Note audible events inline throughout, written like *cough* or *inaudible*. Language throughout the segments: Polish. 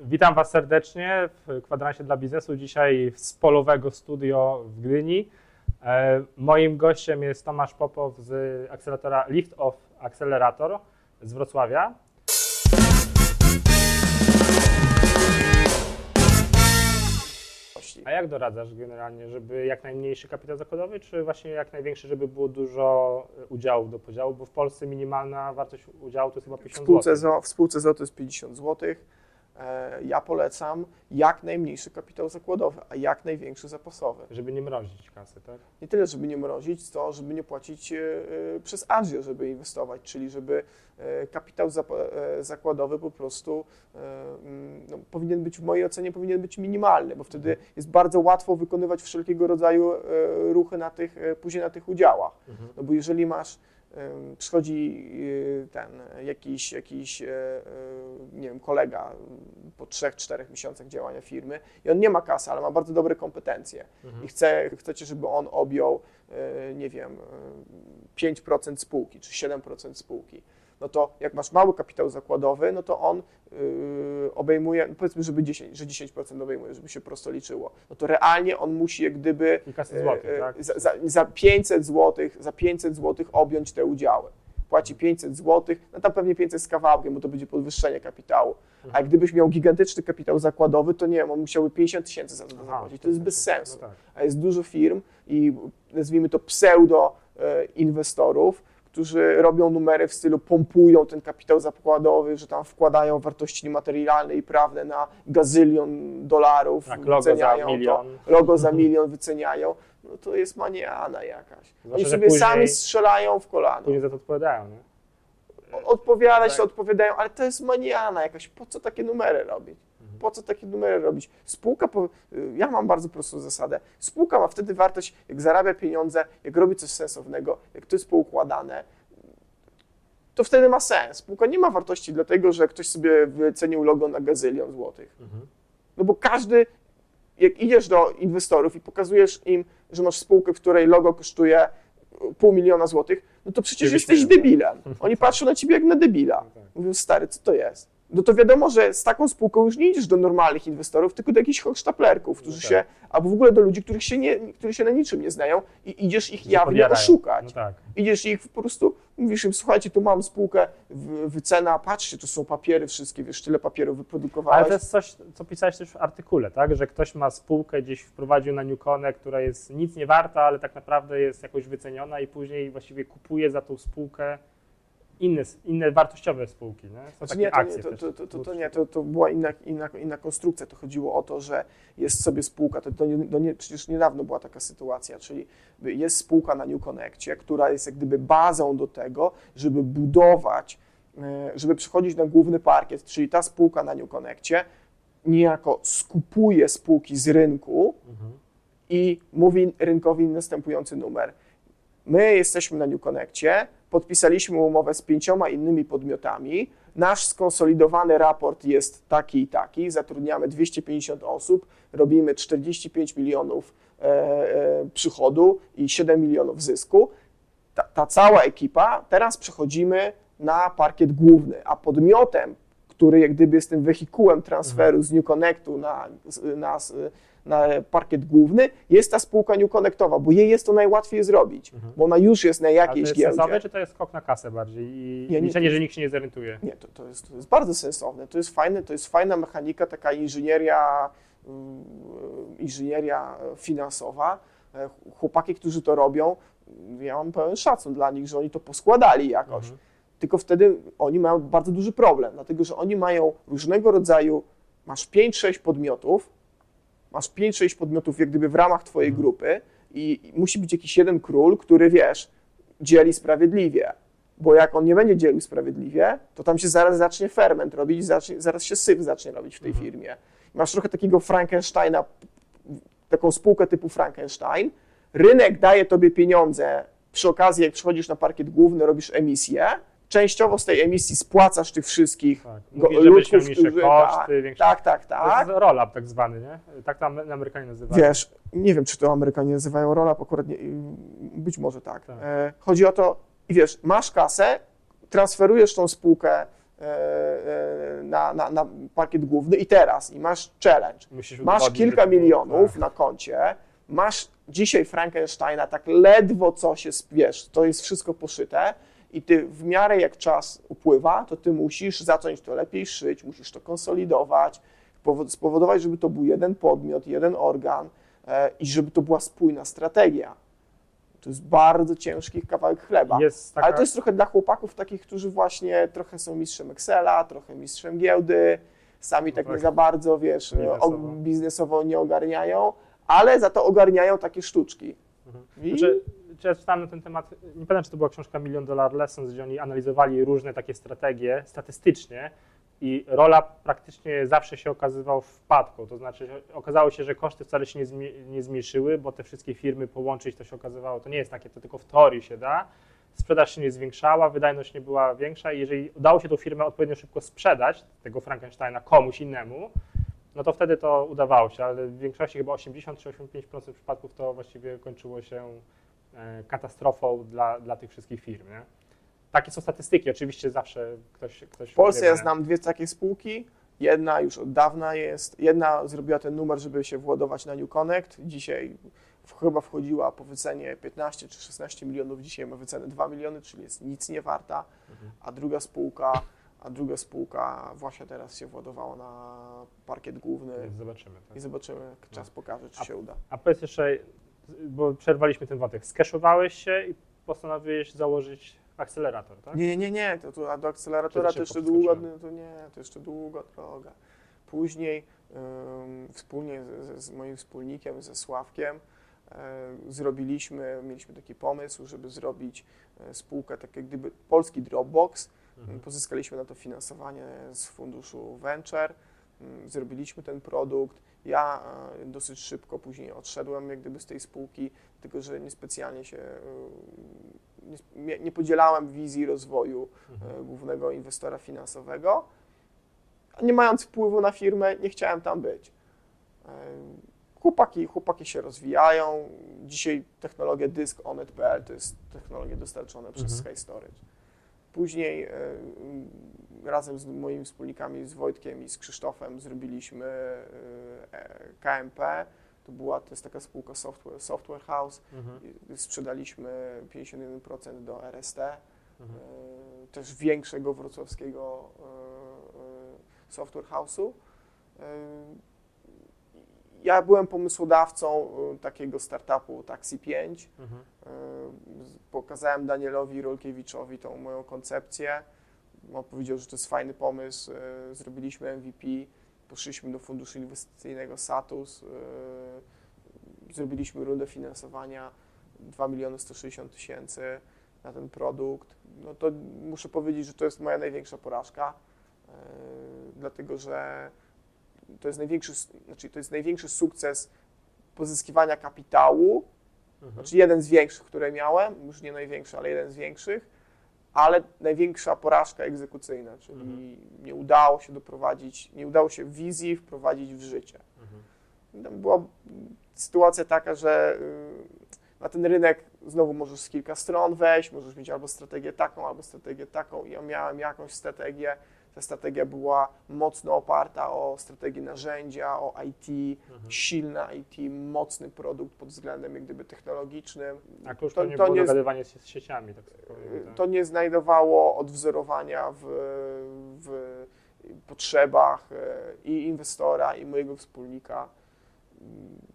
Witam Was serdecznie w kwadransie dla biznesu. Dzisiaj z polowego studio w Gdyni. E, moim gościem jest Tomasz Popow z akceleratora Lift Off Accelerator z Wrocławia. A jak doradzasz generalnie, żeby jak najmniejszy kapitał zakładowy, czy właśnie jak największy, żeby było dużo e, udziałów do podziału? Bo w Polsce minimalna wartość udziału to jest chyba W 50 spółce, zł. W spółce ZO to jest 50 zł. E, Ja polecam jak najmniejszy kapitał zakładowy, a jak największy zapasowy. Żeby nie mrozić kasy, tak? Nie tyle, żeby nie mrozić, co żeby nie płacić e, e, przez agio, żeby inwestować, czyli żeby kapitał zakładowy po prostu no, powinien być, w mojej ocenie, powinien być minimalny, bo wtedy jest bardzo łatwo wykonywać wszelkiego rodzaju ruchy na tych, później na tych udziałach. Mhm. No bo jeżeli masz, przychodzi y, ten jakiś, jakiś e, e, nie wiem, kolega po 3-4 miesiącach działania firmy i on nie ma kasy, ale ma bardzo dobre kompetencje Mhm. i chce, chcecie, żeby on objął, e, nie wiem, e, 5% spółki czy 7% spółki, no to jak masz mały kapitał zakładowy, no to on y, obejmuje, no powiedzmy, żeby 10, że 10% obejmuje, żeby się prosto liczyło, no to realnie on musi jak gdyby Kilkaset złotych, e, tak? za, za, za 500 zł, za 500 zł objąć te udziały. Płaci 500 zł, no tam pewnie 500 z kawałkiem, bo to będzie podwyższenie kapitału. A jak gdybyś miał gigantyczny kapitał zakładowy, to nie wiem, on musiałby 50 tysięcy za to zapłacić. To jest bez sensu. No tak. A jest dużo firm i nazwijmy to pseudo e, inwestorów, którzy robią numery w stylu pompują ten kapitał zakładowy, że tam wkładają wartości niematerialne i prawne na gazylion dolarów, Tak, logo za wyceniają milion. to, logo za *laughs* milion wyceniają, no to jest maniana jakaś. Zwłaszcza, Oni sobie później- sami strzelają w kolano. Później za to odpowiadają, nie? Odpowiadać Tak. odpowiadają, ale to jest maniana jakaś, po co takie numery robić? Po co takie numery robić? Spółka, po, ja mam bardzo prostą zasadę. Spółka ma wtedy wartość, jak zarabia pieniądze, jak robi coś sensownego, jak to jest poukładane, to wtedy ma sens. Spółka nie ma wartości dlatego, że ktoś sobie wycenił logo na gazylion złotych. Mhm. No bo każdy, jak idziesz do inwestorów i pokazujesz im, że masz spółkę, w której logo kosztuje pół miliona złotych, no to przecież jesteś debilem. *laughs* Oni patrzą na ciebie jak na debila. No tak. Mówią, stary, co to jest? No to wiadomo, że z taką spółką już nie idziesz do normalnych inwestorów, tylko do jakichś hochsztaplerków, którzy No tak. się, albo w ogóle do ludzi, których się, nie, którzy się na niczym nie znają i idziesz ich jawnie podjadają. oszukać. No tak. Idziesz ich po prostu, mówisz im, słuchajcie, tu mam spółkę, wycena, patrzcie, tu są papiery wszystkie, wiesz, tyle papierów wyprodukowałeś. Ale to jest coś, co pisałeś też w artykule, tak? Że ktoś ma spółkę gdzieś wprowadził na Newconę, która jest nic nie warta, ale tak naprawdę jest jakoś wyceniona i później właściwie kupuje za tą spółkę inne, inne wartościowe spółki, nie? Są Znaczy takie nie, to, akcje nie, to, to, to, to, to nie, to, to była inna, inna, inna konstrukcja. To chodziło o to, że jest sobie spółka, to, to, nie, to nie, przecież niedawno była taka sytuacja, czyli jest spółka na New Connectie, która jest jak gdyby bazą do tego, żeby budować, e, żeby przychodzić na główny parkiet, czyli ta spółka na New Connectie niejako skupuje spółki z rynku Mhm. i mówi rynkowi następujący numer. My jesteśmy na New Connectie, podpisaliśmy umowę z pięcioma innymi podmiotami. Nasz skonsolidowany raport jest taki i taki. Zatrudniamy 250 osób, robimy 45 milionów e, e, przychodu i 7 milionów zysku. Ta, ta cała ekipa, teraz przechodzimy na parkiet główny, a podmiotem, który jak gdyby jest tym wehikułem transferu z New Connectu na, na, na parkiet główny, jest ta spółka New Connectowa, bo jej jest to najłatwiej zrobić, Mhm. bo ona już jest na Ale to jakiejś jest giełdzie. sensowne, czy to jest skok na kasę bardziej i Nie, nie, liczenie, to- że nikt się nie zorientuje? Nie, to, to, jest, to jest bardzo sensowne. To jest fajne, to jest fajna mechanika, taka inżynieria, mm, inżynieria finansowa. E, Chłopaki, którzy to robią, ja mam pełen szacun dla nich, że oni to poskładali jakoś. Mhm. Tylko wtedy oni mają bardzo duży problem, dlatego że oni mają różnego rodzaju, masz 5-6 podmiotów, masz 5-6 podmiotów jak gdyby w ramach twojej Mhm. grupy i i musi być jakiś jeden król, który wiesz, dzieli sprawiedliwie. Bo jak on nie będzie dzielił sprawiedliwie, to tam się zaraz zacznie ferment robić, zacznie, zaraz się syf zacznie robić w tej Mhm. firmie. Masz trochę takiego Frankensteina, taką spółkę typu Frankenstein. Rynek daje tobie pieniądze przy okazji, jak przychodzisz na parkiet główny, robisz emisję. Częściowo z tej emisji spłacasz tych wszystkich Tak. go- Mówi, żebyś miał ludków, niższe którzy- koszty, tak, tak, To tak. jest roll-up tak zwany, nie? Tak tam Amerykanie nazywają. Wiesz, nie wiem, czy to Amerykanie nazywają roll-up, akurat nie, być może tak. Tak. E, Chodzi o to, i wiesz, masz kasę, transferujesz tą spółkę e, e, na, na, na parkiet główny i teraz, i masz challenge. Musisz Masz kilka to milionów tak. na koncie, masz dzisiaj Frankensteina tak ledwo co się, wiesz, to jest wszystko poszyte i ty w miarę jak czas upływa, to ty musisz zacząć to lepiej szyć, musisz to konsolidować, powo- spowodować, żeby to był jeden podmiot, jeden organ e, i żeby to była spójna strategia. To jest bardzo ciężki kawałek chleba. Taka, Ale to jest trochę dla chłopaków takich, którzy właśnie trochę są mistrzem Excela, trochę mistrzem giełdy, sami No tak, tak. nie za bardzo, wiesz, Biznesowo. o, biznesowo nie ogarniają, ale za to ogarniają takie sztuczki. Mhm. Znaczy, czy ja czytałem na ten temat, nie pamiętam, czy to była książka Million Dollar Lessons, gdzie oni analizowali różne takie strategie statystycznie i rola praktycznie zawsze się okazywała wpadką, to znaczy okazało się, że koszty wcale się nie, zmi- nie zmniejszyły, bo te wszystkie firmy połączyć to się okazywało, to nie jest takie, to tylko w teorii się da, sprzedaż się nie zwiększała, wydajność nie była większa i jeżeli udało się tą firmę odpowiednio szybko sprzedać, tego Frankensteina komuś innemu, no to wtedy to udawało się, ale w większości chyba 80 czy 85% przypadków to właściwie kończyło się katastrofą dla, dla tych wszystkich firm. Nie? Takie są statystyki, oczywiście zawsze ktoś. ktoś w Polsce ja znam dwie takie spółki. Jedna już od dawna jest, jedna zrobiła ten numer, żeby się władować na New Connect. Dzisiaj chyba wchodziła po wycenie 15 czy 16 milionów, dzisiaj ma wycenę 2 miliony, czyli jest nic nie warta. Mhm. a druga spółka, a druga spółka właśnie teraz się władowała na parkiet główny Zobaczymy. Tak? i zobaczymy, jak czas pokaże, czy A- się uda. A powiedz jeszcze, bo przerwaliśmy ten wątek, skeszowałeś się i postanowiłeś założyć akcelerator, tak? Nie, nie, nie, nie, to, to, a do akceleratora to jeszcze długo, wskoczyłem? to nie, to jeszcze długa droga. Później ym, wspólnie z, z moim wspólnikiem, ze Sławkiem, zrobiliśmy, mieliśmy taki pomysł, żeby zrobić e, spółkę, tak jak gdyby polski Dropbox, Mhm. Pozyskaliśmy na to finansowanie z funduszu Venture, mm, zrobiliśmy ten produkt. Ja e, dosyć szybko później odszedłem jak gdyby z tej spółki, tylko że niespecjalnie się, e, nie, nie- podzielałem wizji rozwoju e, Mhm. głównego inwestora finansowego. Nie mając wpływu na firmę, nie chciałem tam być. Chłopaki, chłopaki się rozwijają. Dzisiaj technologia Disk Onet.pl to jest technologia dostarczona przez Mhm. Sky Storage. Później razem z moimi wspólnikami, z Wojtkiem i z Krzysztofem zrobiliśmy e, KMP. To była, to jest taka spółka software, software House. Mhm. Sprzedaliśmy 51% do RST, Mhm. e, też większego wrocławskiego e, software house'u. Ja byłem pomysłodawcą takiego startupu Taxi 5. Mhm. Pokazałem Danielowi Rolkiewiczowi tą moją koncepcję. On powiedział, że to jest fajny pomysł. E, Zrobiliśmy MVP, poszliśmy do funduszu inwestycyjnego Satus, e, zrobiliśmy rundę finansowania 2 miliony 160 tysięcy na ten produkt. No to muszę powiedzieć, że to jest moja największa porażka, e, dlatego że to jest największy, znaczy to jest największy sukces pozyskiwania kapitału Mhm. znaczy jeden z większych, które miałem, już nie największy, ale jeden z większych, ale największa porażka egzekucyjna, czyli Mhm. nie udało się doprowadzić, nie udało się wizji wprowadzić w życie. Mhm. Była sytuacja taka, że y, na ten rynek znowu możesz z kilka stron wejść, możesz mieć albo strategię taką, albo strategię taką. Ja miałem jakąś strategię. Ta strategia była mocno oparta o strategię narzędzia, o IT, Mhm. silne IT, mocny produkt pod względem jak gdyby technologicznym. A klucz To- to, nie to było nie- dogadywanie się z sieciami, tak powiem, tak? To nie znajdowało odwzorowania w, w potrzebach e, i inwestora, i mojego wspólnika,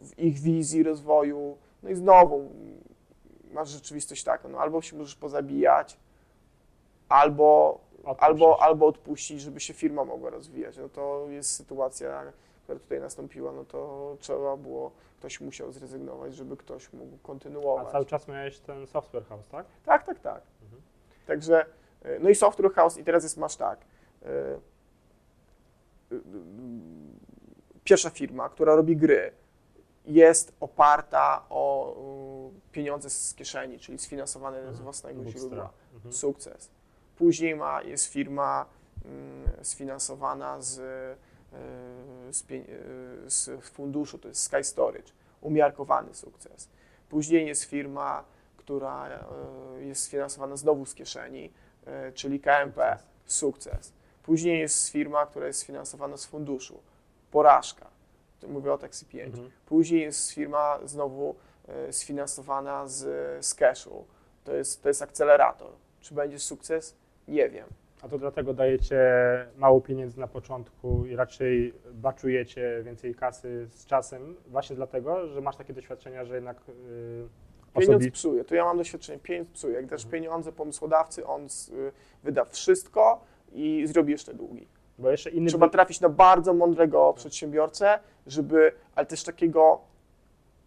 w ich wizji rozwoju. No i znowu masz rzeczywistość taką, no albo się możesz pozabijać, albo, Odpuścić. albo, albo odpuścić, żeby się firma mogła rozwijać. No to jest sytuacja, która tutaj nastąpiła, no to trzeba było, ktoś musiał zrezygnować, żeby ktoś mógł A kontynuować. cały czas miałeś ten software house, tak? Tak, tak, tak. Mhm. Także, y, no i Software House i teraz jest, masz tak. y, y, Pierwsza firma, która robi gry, jest oparta o y, pieniądze z kieszeni, czyli sfinansowane z Mhm. własnego źródła. Mhm. Sukces. Później ma, jest firma mm, sfinansowana z, y, z, y, z funduszu, to jest Sky Storage, umiarkowany sukces. Później jest firma, która y, jest sfinansowana znowu z kieszeni, czyli KMP, Sukces. Później jest firma, która jest sfinansowana z funduszu. Porażka. Mówię o Taxi 5. Mhm. Później jest firma znowu e, sfinansowana z, z cashu. To jest, to jest akcelerator. Czy będzie sukces? Nie wiem. A to dlatego dajecie mało pieniędzy na początku i raczej baczujecie więcej kasy z czasem, właśnie dlatego, że masz takie doświadczenia, że jednak yy, Pieniądz osobi... psuje. Tu ja mam doświadczenie. Pieniądz psuje. Jak dasz Mhm. pieniądze pomysłodawcy, on z, y, wyda wszystko i zrobi jeszcze długi. Bo jeszcze inny Trzeba wy- trafić na bardzo mądrego przedsiębiorcę, żeby, ale też takiego,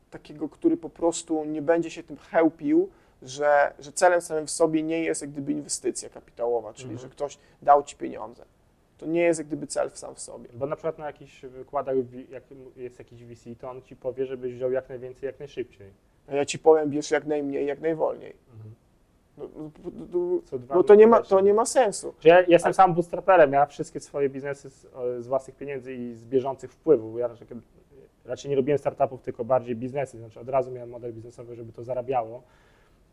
takiego, który po prostu nie będzie się tym chełpił, że, że celem samym w sobie nie jest jak gdyby inwestycja kapitałowa, czyli Mhm. że ktoś dał ci pieniądze. To nie jest jak gdyby cel sam w sobie. Bo na przykład na jakichś wykładach, jak jest jakiś VC, to on ci powie, żebyś wziął jak najwięcej, jak najszybciej. A ja ci powiem, bierz jak najmniej, jak najwolniej. Mhm. No, no, no, no, to, nie ma, to nie ma sensu. Że Ja jestem sam bootstraperem, ja wszystkie swoje biznesy z, z własnych pieniędzy i z bieżących wpływów. Ja raczej, raczej nie robiłem startupów, tylko bardziej biznesy. Znaczy od razu miałem model biznesowy, żeby to zarabiało.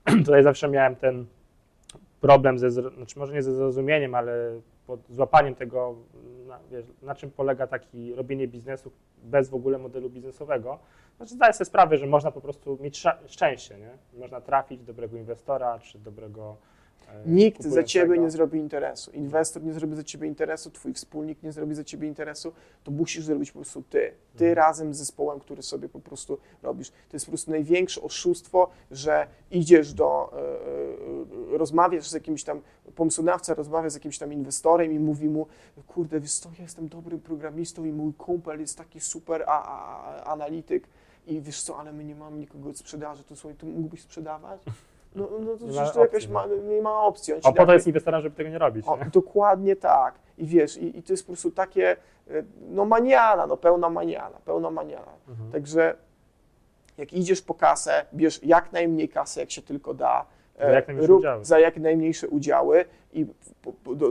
*clears throat* Tutaj zawsze miałem ten problem ze, znaczy może nie ze zrozumieniem, ale pod złapaniem tego, na, wiesz, na czym polega taki robienie biznesu bez w ogóle modelu biznesowego. Znaczy zdaję sobie sprawę, że można po prostu mieć szczęście, nie? Można trafić do dobrego inwestora, czy dobrego Nikt za ciebie nie zrobi interesu. Inwestor nie zrobi za ciebie interesu, twój wspólnik nie zrobi za ciebie interesu. To musisz zrobić po prostu ty. Ty Mhm. razem z zespołem, który sobie po prostu robisz. To jest po prostu największe oszustwo, że idziesz do, e, e, rozmawiasz z jakimś tam pomysłodawcą, rozmawiasz z jakimś tam inwestorem i mówi mu, kurde, wiesz co, ja jestem dobrym programistą i mój kumpel jest taki super a, a, a, analityk i wiesz co, ale my nie mamy nikogo od sprzedaży, to słuchaj, to mógłbyś sprzedawać? No, no to Nie przecież to jakaś ma, nie ma opcji. On O, po to jest inwestorem, żeby tego nie robić. o, nie? dokładnie tak. I wiesz, i, i to jest po prostu takie, e, no maniana, no pełna maniana, pełna maniana. Mhm. Także jak idziesz po kasę, bierz jak najmniej kasy, jak się tylko da. Za jak najmniejsze udziały. za jak najmniejsze udziały i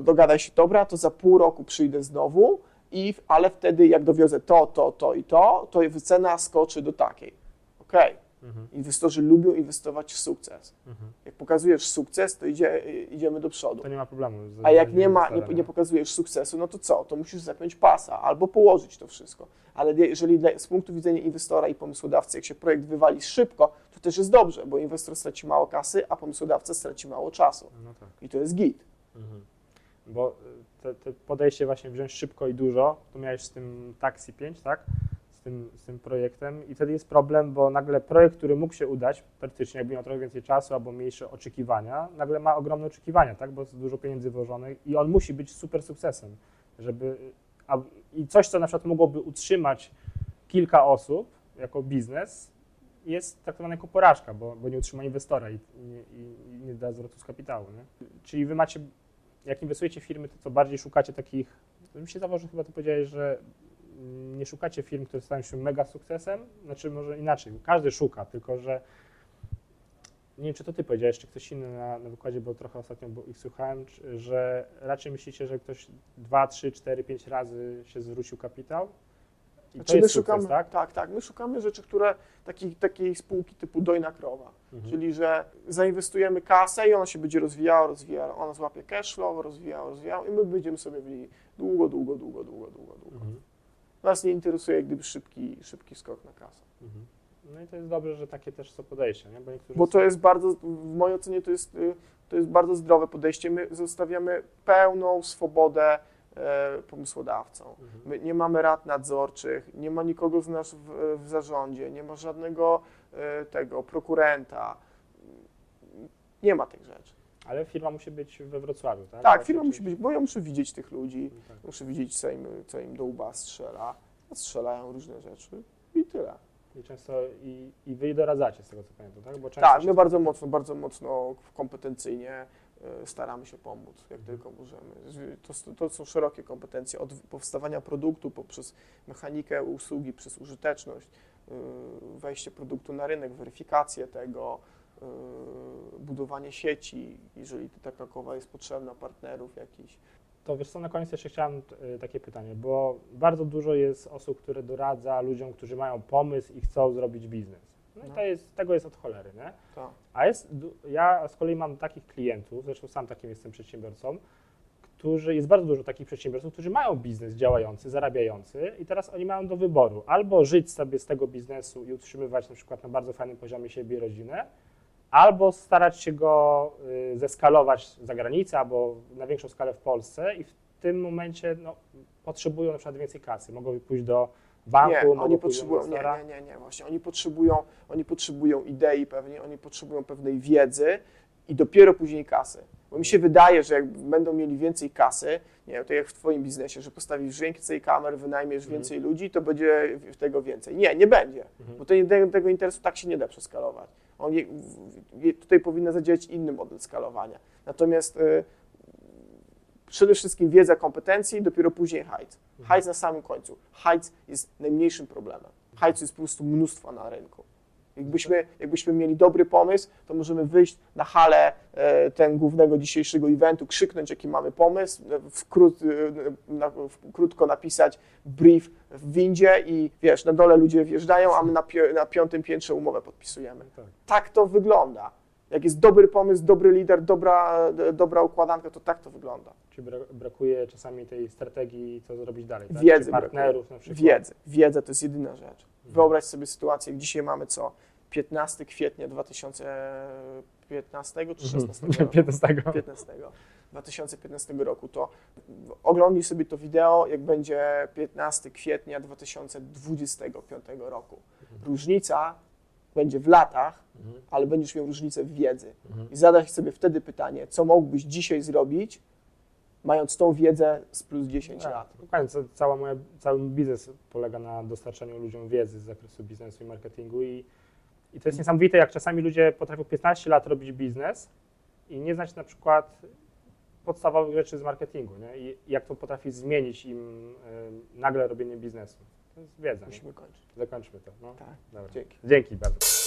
dogadaj się, dobra, to za pół roku przyjdę znowu, i, ale wtedy jak dowiozę to, to, to i to, to cena skoczy do takiej. Okej, Mhm. inwestorzy lubią inwestować w sukces. Mhm. Jak pokazujesz sukces, to idzie, idziemy do przodu. To nie ma problemu. A jak nie ma, nie, nie pokazujesz sukcesu, no to co? To musisz zapiąć pasa albo położyć to wszystko. Ale jeżeli dla- z punktu widzenia inwestora i pomysłodawcy, jak się projekt wywali szybko, to też jest dobrze, bo inwestor straci mało kasy, a pomysłodawca straci mało czasu. No tak. I to jest git. Mhm. Bo y, te, te podejście właśnie wziąć szybko i dużo, to miałeś z tym Taxi 5, tak? Tym, z tym projektem i wtedy jest problem, bo nagle projekt, który mógł się udać, praktycznie jakby miał trochę więcej czasu albo mniejsze oczekiwania, nagle ma ogromne oczekiwania, tak? Bo jest dużo pieniędzy włożonych i on musi być super sukcesem, żeby a, i coś, co na przykład mogłoby utrzymać kilka osób jako biznes, jest traktowane jako porażka, bo, bo nie utrzyma inwestora i, i, i, nie da zwrotu z kapitału. Nie? Czyli wy macie, jak inwestujecie w firmy, to co bardziej szukacie takich, to mi się zdawało, że chyba to powiedziałeś, że nie szukacie firm, które stają się mega sukcesem, znaczy może inaczej, każdy szuka, tylko że nie wiem, czy to ty powiedziałeś, czy ktoś inny na, na wykładzie, bo trochę ostatnio bo ich słuchałem, że raczej myślicie, że ktoś 2, 3, 4, 5 razy się zwrócił kapitał i Znaczy to my jest szukamy, sukces, tak? tak, tak, my szukamy rzeczy, które, takiej, takiej spółki typu dojna krowa. Mhm. Czyli, że zainwestujemy kasę i ona się będzie rozwijała, rozwijała, ona złapie cash flow, rozwijała, rozwijała i my będziemy sobie niej długo, długo, długo, długo, długo, długo. Mhm. Nas nie interesuje gdyby szybki, szybki skok na kasę. Mhm. No i to jest dobrze, że takie też są podejścia, nie? Bo Bo to jest bardzo, w mojej ocenie to jest, y, to jest bardzo zdrowe podejście. My zostawiamy pełną swobodę e, pomysłodawcom. Mhm. My nie mamy rad nadzorczych, nie ma nikogo z nas w, w zarządzie, nie ma żadnego e, tego prokurenta. Nie ma tych rzeczy. Ale firma musi być we Wrocławiu, tak? Tak, Właśnie, firma musi być, bo ja muszę widzieć tych ludzi, Tak. muszę widzieć, co im, co im do łba strzela. A strzelają różne rzeczy i tyle. I często i, i wy doradzacie z tego co pamiętam, tak? Bo często Tak, my bardzo mocno, bardzo mocno kompetencyjnie e, staramy się pomóc, jak tylko możemy. To, to są szerokie kompetencje, od powstawania produktu poprzez mechanikę usługi, przez użyteczność, e, wejście produktu na rynek, weryfikację tego, budowanie sieci, jeżeli taka kowa jest potrzebna, partnerów jakichś. To wiesz co, na koniec jeszcze chciałem y, takie pytanie, bo bardzo dużo jest osób, które doradza ludziom, którzy mają pomysł i chcą zrobić biznes. No, i No. to jest, tego jest od cholery, nie? To. A jest, ja z kolei mam takich klientów, zresztą sam takim jestem przedsiębiorcą, którzy, jest bardzo dużo takich przedsiębiorców, którzy mają biznes działający, zarabiający i teraz oni mają do wyboru albo żyć sobie z tego biznesu i utrzymywać na przykład na bardzo fajnym poziomie siebie i rodzinę, albo starać się go y, zeskalować za granicę albo na większą skalę w Polsce i w tym momencie no, potrzebują na przykład więcej kasy, mogą pójść do banku, Nie, oni potrzebują, nie, nie, nie, nie, właśnie. Oni potrzebują, oni potrzebują idei pewnie, oni potrzebują pewnej wiedzy i dopiero później kasy. Bo mi się wydaje, że jak będą mieli więcej kasy, nie wiem, to jak w Twoim biznesie, że postawisz więcej kamer, wynajmiesz Mhm. więcej ludzi, to będzie tego więcej. Nie, nie będzie, Mhm. bo tego, tego interesu tak się nie da przeskalować. Oni, w- tutaj powinien zadziałać inny model skalowania. Natomiast y, przede wszystkim wiedza, kompetencji, dopiero później hajc. Hajc na samym końcu. Hajc jest najmniejszym problemem. Hajcu jest po prostu mnóstwo na rynku. Jakbyśmy, jakbyśmy mieli dobry pomysł, to możemy wyjść na halę e, ten głównego dzisiejszego eventu, krzyknąć, jaki mamy pomysł, e, wkrót, e, na, krótko napisać brief w windzie i wiesz, na dole ludzie wjeżdżają, a my na, pi- na piątym piętrze umowę podpisujemy. Tak. Tak to wygląda. Jak jest dobry pomysł, dobry lider, dobra, dobra układanka, to tak to wygląda. Czy bra- brakuje czasami tej strategii, co zrobić dalej? Tak? Wiedzy Czy partnerów na przykład. Wiedzy. Wiedza to jest jedyna rzecz. Wyobraź sobie sytuację, jak dzisiaj mamy co? 15 kwietnia 2015 czy 16 roku? 15. 15. 2015 roku, to oglądnij sobie to wideo, jak będzie 15 kwietnia 2025 roku. Różnica będzie w latach, Mhm. ale będziesz miał różnicę w wiedzy. Mhm. I zadaj sobie wtedy pytanie, co mógłbyś dzisiaj zrobić, mając tą wiedzę z plus 10 Tak, lat. Dokładnie, cała moja, cały biznes polega na dostarczaniu ludziom wiedzy z zakresu biznesu i marketingu i, i to jest niesamowite, jak czasami ludzie potrafią 15 lat robić biznes i nie znać na przykład podstawowych rzeczy z marketingu, nie? I jak to potrafi zmienić im y, nagle robienie biznesu. To jest wiedza. Nie? Musimy kończyć. Zakończmy to. No. Tak, Dobra. dzięki. Dzięki bardzo.